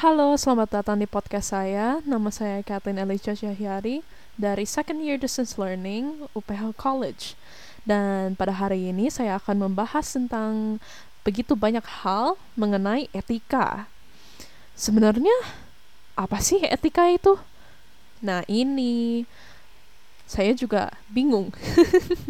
Halo, selamat datang di podcast saya. Nama saya Kathleen Elisha Syahyari dari Second Year Distance Learning UPH College. Dan pada hari ini saya akan membahas tentang begitu banyak hal mengenai etika. Sebenarnya apa sih etika itu? Nah, ini saya juga bingung.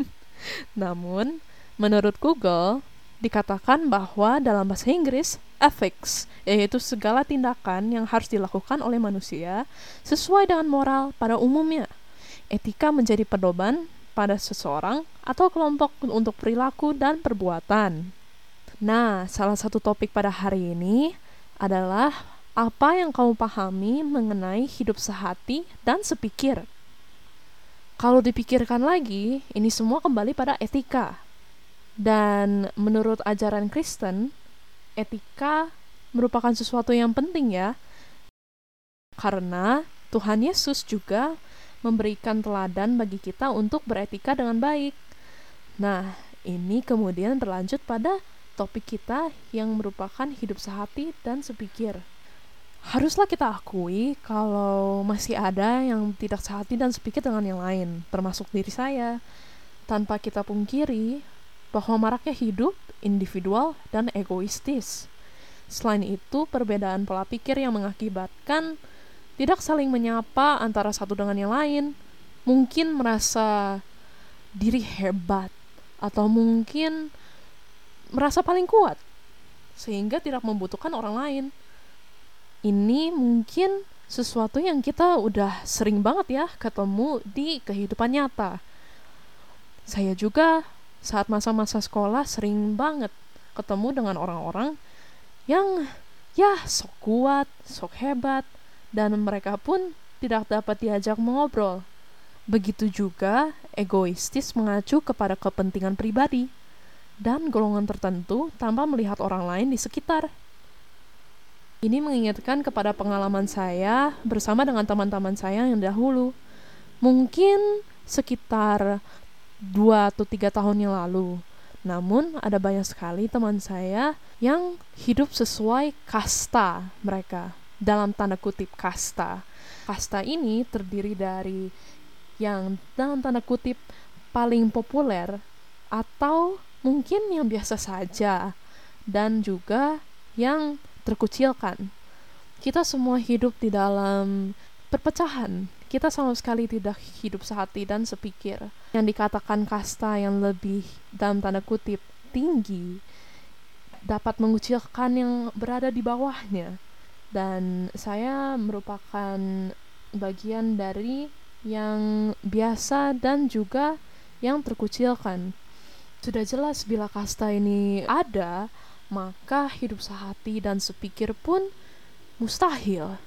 Namun, menurut Google, dikatakan bahwa dalam bahasa Inggris, ethics, yaitu segala tindakan yang harus dilakukan oleh manusia sesuai dengan moral pada umumnya. Etika menjadi pedoman pada seseorang atau kelompok untuk perilaku dan perbuatan. Nah, salah satu topik pada hari ini adalah apa yang kamu pahami mengenai hidup sehati dan sepikir. Kalau dipikirkan lagi, ini semua kembali pada etika dan menurut ajaran Kristen, etika merupakan sesuatu yang penting ya. Karena Tuhan Yesus juga memberikan teladan bagi kita untuk beretika dengan baik. Nah, ini kemudian berlanjut pada topik kita yang merupakan hidup sehati dan sepikir. Haruslah kita akui kalau masih ada yang tidak sehati dan sepikir dengan yang lain, termasuk diri saya. Tanpa kita pungkiri, bahwa maraknya hidup individual dan egoistis. Selain itu, perbedaan pola pikir yang mengakibatkan tidak saling menyapa antara satu dengan yang lain, mungkin merasa diri hebat atau mungkin merasa paling kuat sehingga tidak membutuhkan orang lain. Ini mungkin sesuatu yang kita udah sering banget ya ketemu di kehidupan nyata. Saya juga saat masa-masa sekolah sering banget ketemu dengan orang-orang yang ya sok kuat, sok hebat, dan mereka pun tidak dapat diajak mengobrol. Begitu juga egoistis mengacu kepada kepentingan pribadi dan golongan tertentu tanpa melihat orang lain di sekitar. Ini mengingatkan kepada pengalaman saya bersama dengan teman-teman saya yang dahulu. Mungkin sekitar dua atau tiga tahun yang lalu. Namun ada banyak sekali teman saya yang hidup sesuai kasta mereka. Dalam tanda kutip kasta. Kasta ini terdiri dari yang dalam tanda kutip paling populer atau mungkin yang biasa saja dan juga yang terkucilkan. Kita semua hidup di dalam perpecahan kita sama sekali tidak hidup sehati dan sepikir. Yang dikatakan kasta yang lebih dalam tanda kutip tinggi dapat mengucilkan yang berada di bawahnya. Dan saya merupakan bagian dari yang biasa dan juga yang terkucilkan. Sudah jelas bila kasta ini ada, maka hidup sehati dan sepikir pun mustahil.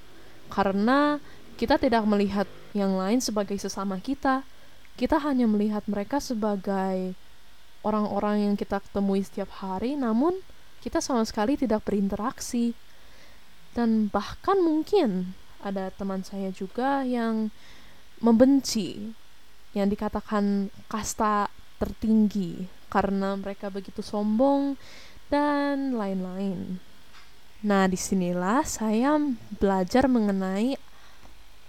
Karena kita tidak melihat yang lain sebagai sesama kita. Kita hanya melihat mereka sebagai orang-orang yang kita temui setiap hari, namun kita sama sekali tidak berinteraksi. Dan bahkan mungkin ada teman saya juga yang membenci yang dikatakan kasta tertinggi karena mereka begitu sombong dan lain-lain. Nah, di sinilah saya belajar mengenai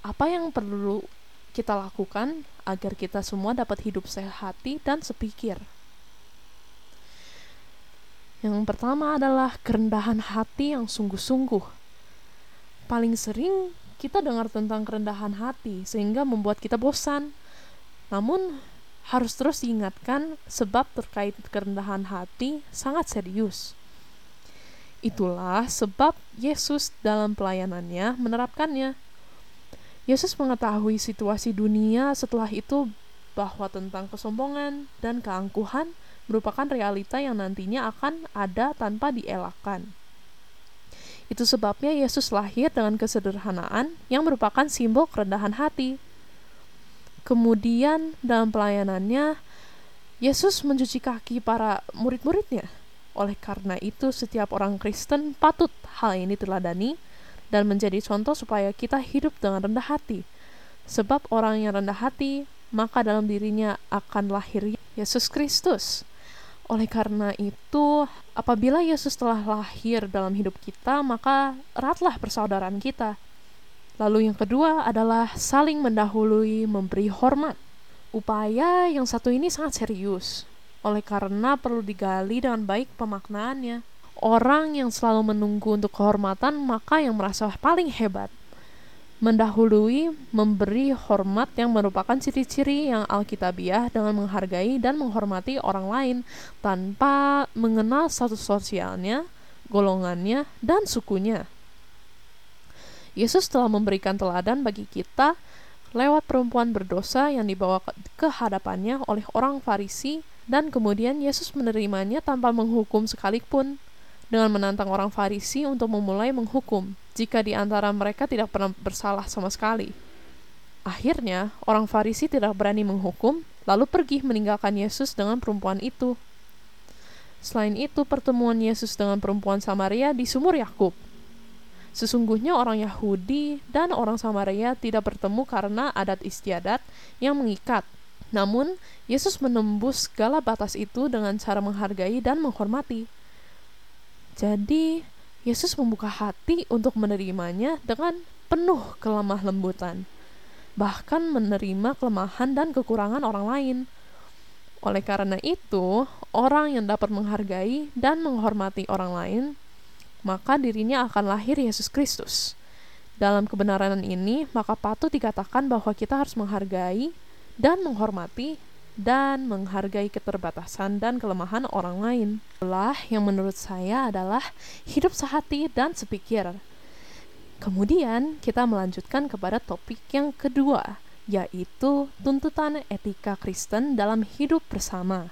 apa yang perlu kita lakukan agar kita semua dapat hidup sehati dan sepikir. Yang pertama adalah kerendahan hati yang sungguh-sungguh. Paling sering kita dengar tentang kerendahan hati sehingga membuat kita bosan. Namun harus terus diingatkan sebab terkait kerendahan hati sangat serius. Itulah sebab Yesus dalam pelayanannya menerapkannya Yesus mengetahui situasi dunia setelah itu bahwa tentang kesombongan dan keangkuhan merupakan realita yang nantinya akan ada tanpa dielakkan. Itu sebabnya Yesus lahir dengan kesederhanaan yang merupakan simbol kerendahan hati. Kemudian dalam pelayanannya, Yesus mencuci kaki para murid-muridnya. Oleh karena itu, setiap orang Kristen patut hal ini teladani dan menjadi contoh supaya kita hidup dengan rendah hati. Sebab orang yang rendah hati, maka dalam dirinya akan lahir Yesus Kristus. Oleh karena itu, apabila Yesus telah lahir dalam hidup kita, maka eratlah persaudaraan kita. Lalu yang kedua adalah saling mendahului memberi hormat. Upaya yang satu ini sangat serius, oleh karena perlu digali dengan baik pemaknaannya. Orang yang selalu menunggu untuk kehormatan, maka yang merasa paling hebat mendahului memberi hormat yang merupakan ciri-ciri yang alkitabiah dengan menghargai dan menghormati orang lain tanpa mengenal status sosialnya, golongannya, dan sukunya. Yesus telah memberikan teladan bagi kita lewat perempuan berdosa yang dibawa ke hadapannya oleh orang Farisi dan kemudian Yesus menerimanya tanpa menghukum sekalipun dengan menantang orang Farisi untuk memulai menghukum jika di antara mereka tidak pernah bersalah sama sekali. Akhirnya, orang Farisi tidak berani menghukum, lalu pergi meninggalkan Yesus dengan perempuan itu. Selain itu, pertemuan Yesus dengan perempuan Samaria di sumur Yakub. Sesungguhnya orang Yahudi dan orang Samaria tidak bertemu karena adat istiadat yang mengikat. Namun, Yesus menembus segala batas itu dengan cara menghargai dan menghormati. Jadi, Yesus membuka hati untuk menerimanya dengan penuh kelemah lembutan, bahkan menerima kelemahan dan kekurangan orang lain. Oleh karena itu, orang yang dapat menghargai dan menghormati orang lain, maka dirinya akan lahir Yesus Kristus. Dalam kebenaran ini, maka patut dikatakan bahwa kita harus menghargai dan menghormati dan menghargai keterbatasan dan kelemahan orang lain. Itulah yang menurut saya adalah hidup sehati dan sepikir. Kemudian kita melanjutkan kepada topik yang kedua, yaitu tuntutan etika Kristen dalam hidup bersama.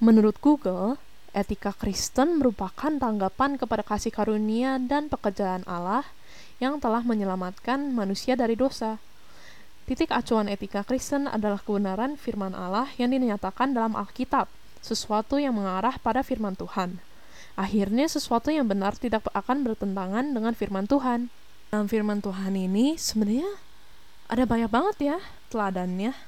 Menurut Google, etika Kristen merupakan tanggapan kepada kasih karunia dan pekerjaan Allah yang telah menyelamatkan manusia dari dosa. Titik acuan etika Kristen adalah kebenaran firman Allah yang dinyatakan dalam Alkitab, sesuatu yang mengarah pada firman Tuhan. Akhirnya sesuatu yang benar tidak akan bertentangan dengan firman Tuhan. Dalam firman Tuhan ini sebenarnya ada banyak banget ya teladannya.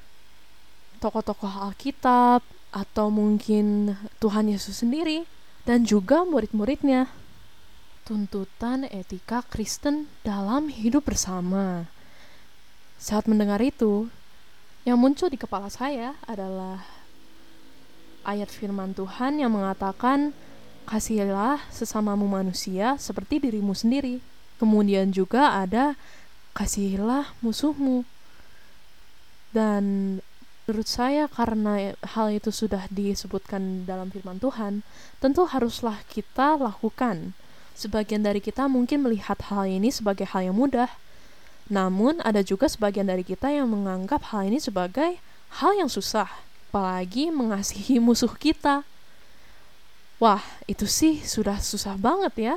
Tokoh-tokoh Alkitab atau mungkin Tuhan Yesus sendiri dan juga murid-muridnya. Tuntutan etika Kristen dalam hidup bersama. Saat mendengar itu, yang muncul di kepala saya adalah ayat firman Tuhan yang mengatakan, "Kasihilah sesamamu manusia seperti dirimu sendiri." Kemudian juga ada, "Kasihilah musuhmu." Dan menurut saya karena hal itu sudah disebutkan dalam firman Tuhan, tentu haruslah kita lakukan. Sebagian dari kita mungkin melihat hal ini sebagai hal yang mudah, namun, ada juga sebagian dari kita yang menganggap hal ini sebagai hal yang susah, apalagi mengasihi musuh kita. Wah, itu sih sudah susah banget ya.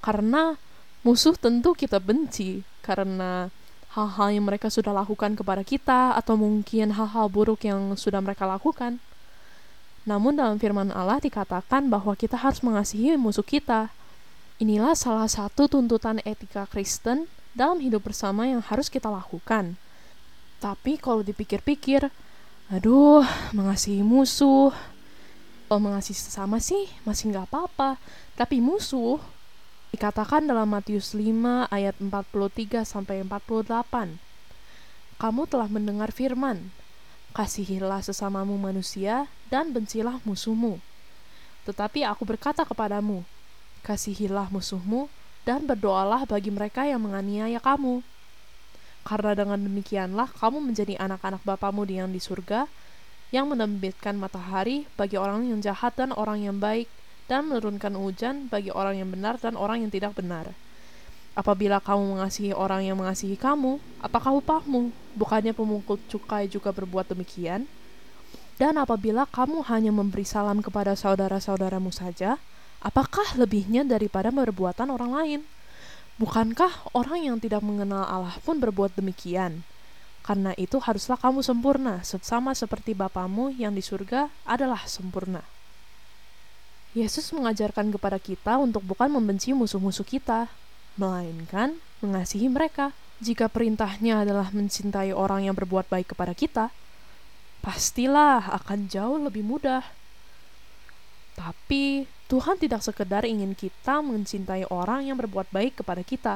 Karena musuh tentu kita benci karena hal-hal yang mereka sudah lakukan kepada kita atau mungkin hal-hal buruk yang sudah mereka lakukan. Namun dalam firman Allah dikatakan bahwa kita harus mengasihi musuh kita. Inilah salah satu tuntutan etika Kristen dalam hidup bersama yang harus kita lakukan. Tapi kalau dipikir-pikir, aduh, mengasihi musuh, kalau mengasihi sesama sih masih nggak apa-apa. Tapi musuh, dikatakan dalam Matius 5 ayat 43 sampai 48. Kamu telah mendengar firman, kasihilah sesamamu manusia dan bencilah musuhmu. Tetapi aku berkata kepadamu, kasihilah musuhmu dan berdoalah bagi mereka yang menganiaya kamu. Karena dengan demikianlah kamu menjadi anak-anak Bapamu yang di surga, yang menerbitkan matahari bagi orang yang jahat dan orang yang baik, dan menurunkan hujan bagi orang yang benar dan orang yang tidak benar. Apabila kamu mengasihi orang yang mengasihi kamu, apakah upahmu? Bukannya pemungkut cukai juga berbuat demikian? Dan apabila kamu hanya memberi salam kepada saudara-saudaramu saja, Apakah lebihnya daripada perbuatan orang lain? Bukankah orang yang tidak mengenal Allah pun berbuat demikian? Karena itu haruslah kamu sempurna, sama seperti Bapamu yang di surga adalah sempurna. Yesus mengajarkan kepada kita untuk bukan membenci musuh-musuh kita, melainkan mengasihi mereka. Jika perintahnya adalah mencintai orang yang berbuat baik kepada kita, pastilah akan jauh lebih mudah Tapi Tuhan tidak sekedar ingin kita mencintai orang yang berbuat baik kepada kita,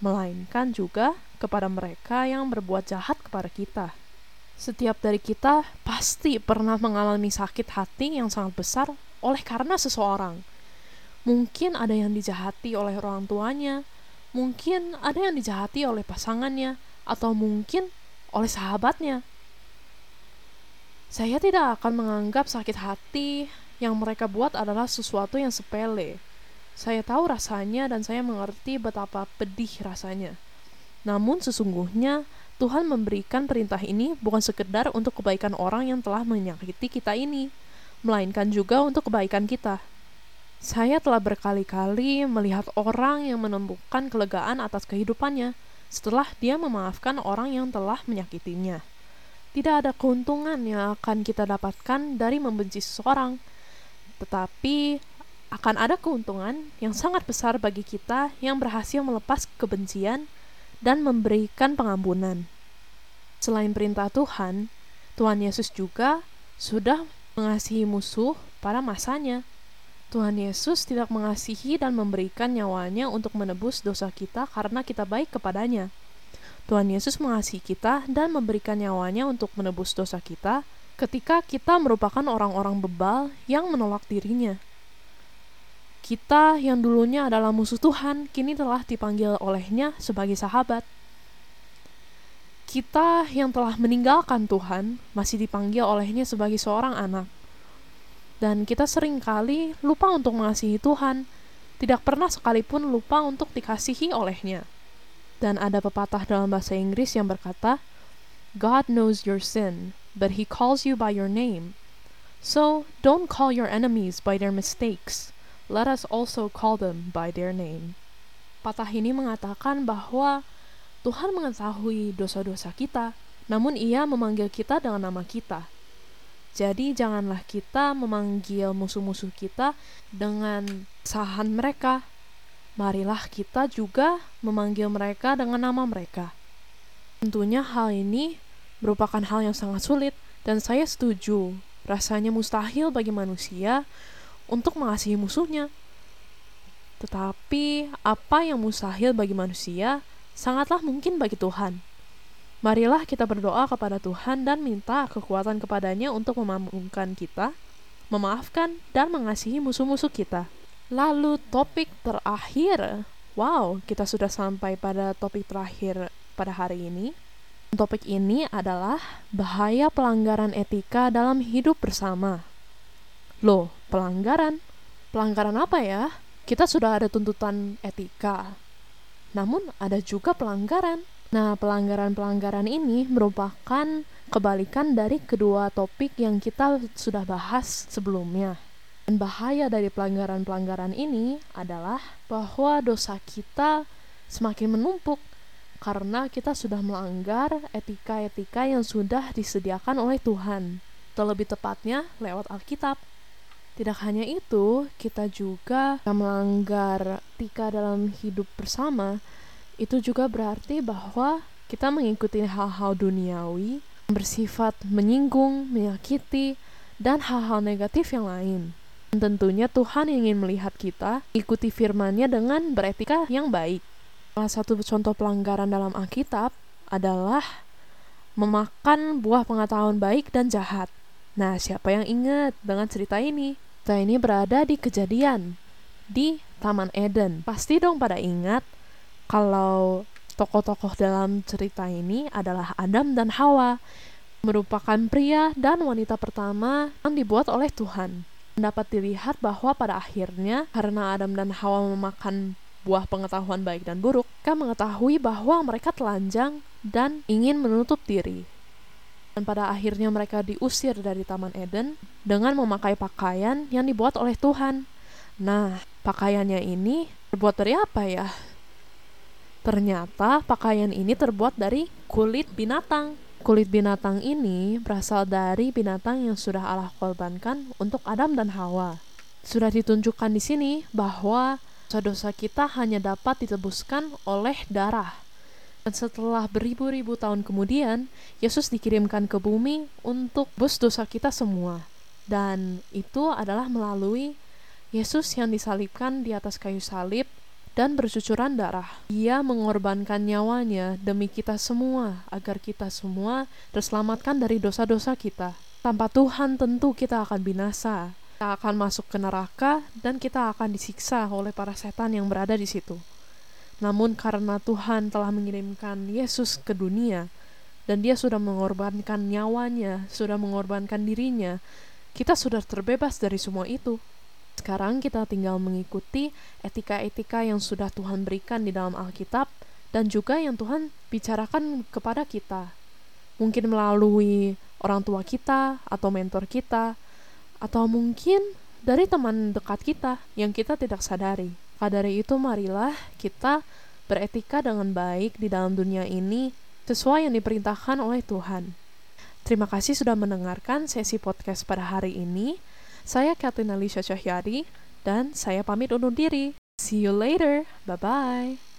melainkan juga kepada mereka yang berbuat jahat kepada kita. Setiap dari kita pasti pernah mengalami sakit hati yang sangat besar oleh karena seseorang. Mungkin ada yang dijahati oleh orang tuanya, mungkin ada yang dijahati oleh pasangannya, atau mungkin oleh sahabatnya. Saya tidak akan menganggap sakit hati yang mereka buat adalah sesuatu yang sepele. Saya tahu rasanya dan saya mengerti betapa pedih rasanya. Namun sesungguhnya Tuhan memberikan perintah ini bukan sekedar untuk kebaikan orang yang telah menyakiti kita ini, melainkan juga untuk kebaikan kita. Saya telah berkali-kali melihat orang yang menemukan kelegaan atas kehidupannya setelah dia memaafkan orang yang telah menyakitinya. Tidak ada keuntungan yang akan kita dapatkan dari membenci seseorang, tetapi akan ada keuntungan yang sangat besar bagi kita yang berhasil melepas kebencian dan memberikan pengampunan. Selain perintah Tuhan, Tuhan Yesus juga sudah mengasihi musuh pada masanya. Tuhan Yesus tidak mengasihi dan memberikan nyawanya untuk menebus dosa kita karena kita baik kepadanya. Tuhan Yesus mengasihi kita dan memberikan nyawanya untuk menebus dosa kita ketika kita merupakan orang-orang bebal yang menolak dirinya. Kita yang dulunya adalah musuh Tuhan, kini telah dipanggil olehnya sebagai sahabat. Kita yang telah meninggalkan Tuhan, masih dipanggil olehnya sebagai seorang anak. Dan kita sering kali lupa untuk mengasihi Tuhan, tidak pernah sekalipun lupa untuk dikasihi olehnya. Dan ada pepatah dalam bahasa Inggris yang berkata, God knows your sin, but he calls you by your name. So don't call your enemies by their mistakes. Let us also call them by their name. Patah ini mengatakan bahwa Tuhan mengetahui dosa-dosa kita, namun Ia memanggil kita dengan nama kita. Jadi janganlah kita memanggil musuh-musuh kita dengan sahan mereka. Marilah kita juga memanggil mereka dengan nama mereka. Tentunya hal ini merupakan hal yang sangat sulit dan saya setuju. Rasanya mustahil bagi manusia untuk mengasihi musuhnya. Tetapi apa yang mustahil bagi manusia sangatlah mungkin bagi Tuhan. Marilah kita berdoa kepada Tuhan dan minta kekuatan kepadanya untuk memampukan kita, memaafkan dan mengasihi musuh-musuh kita. Lalu topik terakhir. Wow, kita sudah sampai pada topik terakhir pada hari ini. Topik ini adalah bahaya pelanggaran etika dalam hidup bersama. Loh, pelanggaran? Pelanggaran apa ya? Kita sudah ada tuntutan etika. Namun ada juga pelanggaran. Nah, pelanggaran-pelanggaran ini merupakan kebalikan dari kedua topik yang kita sudah bahas sebelumnya. Dan bahaya dari pelanggaran-pelanggaran ini adalah bahwa dosa kita semakin menumpuk karena kita sudah melanggar etika-etika yang sudah disediakan oleh Tuhan, terlebih tepatnya lewat Alkitab. Tidak hanya itu, kita juga melanggar etika dalam hidup bersama. Itu juga berarti bahwa kita mengikuti hal-hal duniawi yang bersifat menyinggung, menyakiti, dan hal-hal negatif yang lain. Tentunya Tuhan ingin melihat kita ikuti firman-Nya dengan beretika yang baik. Salah satu contoh pelanggaran dalam Alkitab adalah memakan buah pengetahuan baik dan jahat. Nah, siapa yang ingat dengan cerita ini? Cerita ini berada di kejadian di Taman Eden. Pasti dong pada ingat kalau tokoh-tokoh dalam cerita ini adalah Adam dan Hawa, merupakan pria dan wanita pertama yang dibuat oleh Tuhan. Dapat dilihat bahwa pada akhirnya karena Adam dan Hawa memakan buah pengetahuan baik dan buruk, mereka mengetahui bahwa mereka telanjang dan ingin menutup diri. Dan pada akhirnya mereka diusir dari Taman Eden dengan memakai pakaian yang dibuat oleh Tuhan. Nah, pakaiannya ini terbuat dari apa ya? Ternyata pakaian ini terbuat dari kulit binatang. Kulit binatang ini berasal dari binatang yang sudah Allah korbankan untuk Adam dan Hawa. Sudah ditunjukkan di sini bahwa dosa-dosa kita hanya dapat ditebuskan oleh darah. Dan setelah beribu-ribu tahun kemudian, Yesus dikirimkan ke bumi untuk bus dosa kita semua. Dan itu adalah melalui Yesus yang disalibkan di atas kayu salib dan bercucuran darah. Ia mengorbankan nyawanya demi kita semua, agar kita semua terselamatkan dari dosa-dosa kita. Tanpa Tuhan tentu kita akan binasa. Kita akan masuk ke neraka dan kita akan disiksa oleh para setan yang berada di situ. Namun karena Tuhan telah mengirimkan Yesus ke dunia dan dia sudah mengorbankan nyawanya, sudah mengorbankan dirinya, kita sudah terbebas dari semua itu. Sekarang kita tinggal mengikuti etika-etika yang sudah Tuhan berikan di dalam Alkitab dan juga yang Tuhan bicarakan kepada kita. Mungkin melalui orang tua kita atau mentor kita atau mungkin dari teman dekat kita yang kita tidak sadari. Maka dari itu marilah kita beretika dengan baik di dalam dunia ini sesuai yang diperintahkan oleh Tuhan. Terima kasih sudah mendengarkan sesi podcast pada hari ini. Saya Katrina Alicia Cahyadi dan saya pamit undur diri. See you later. Bye-bye.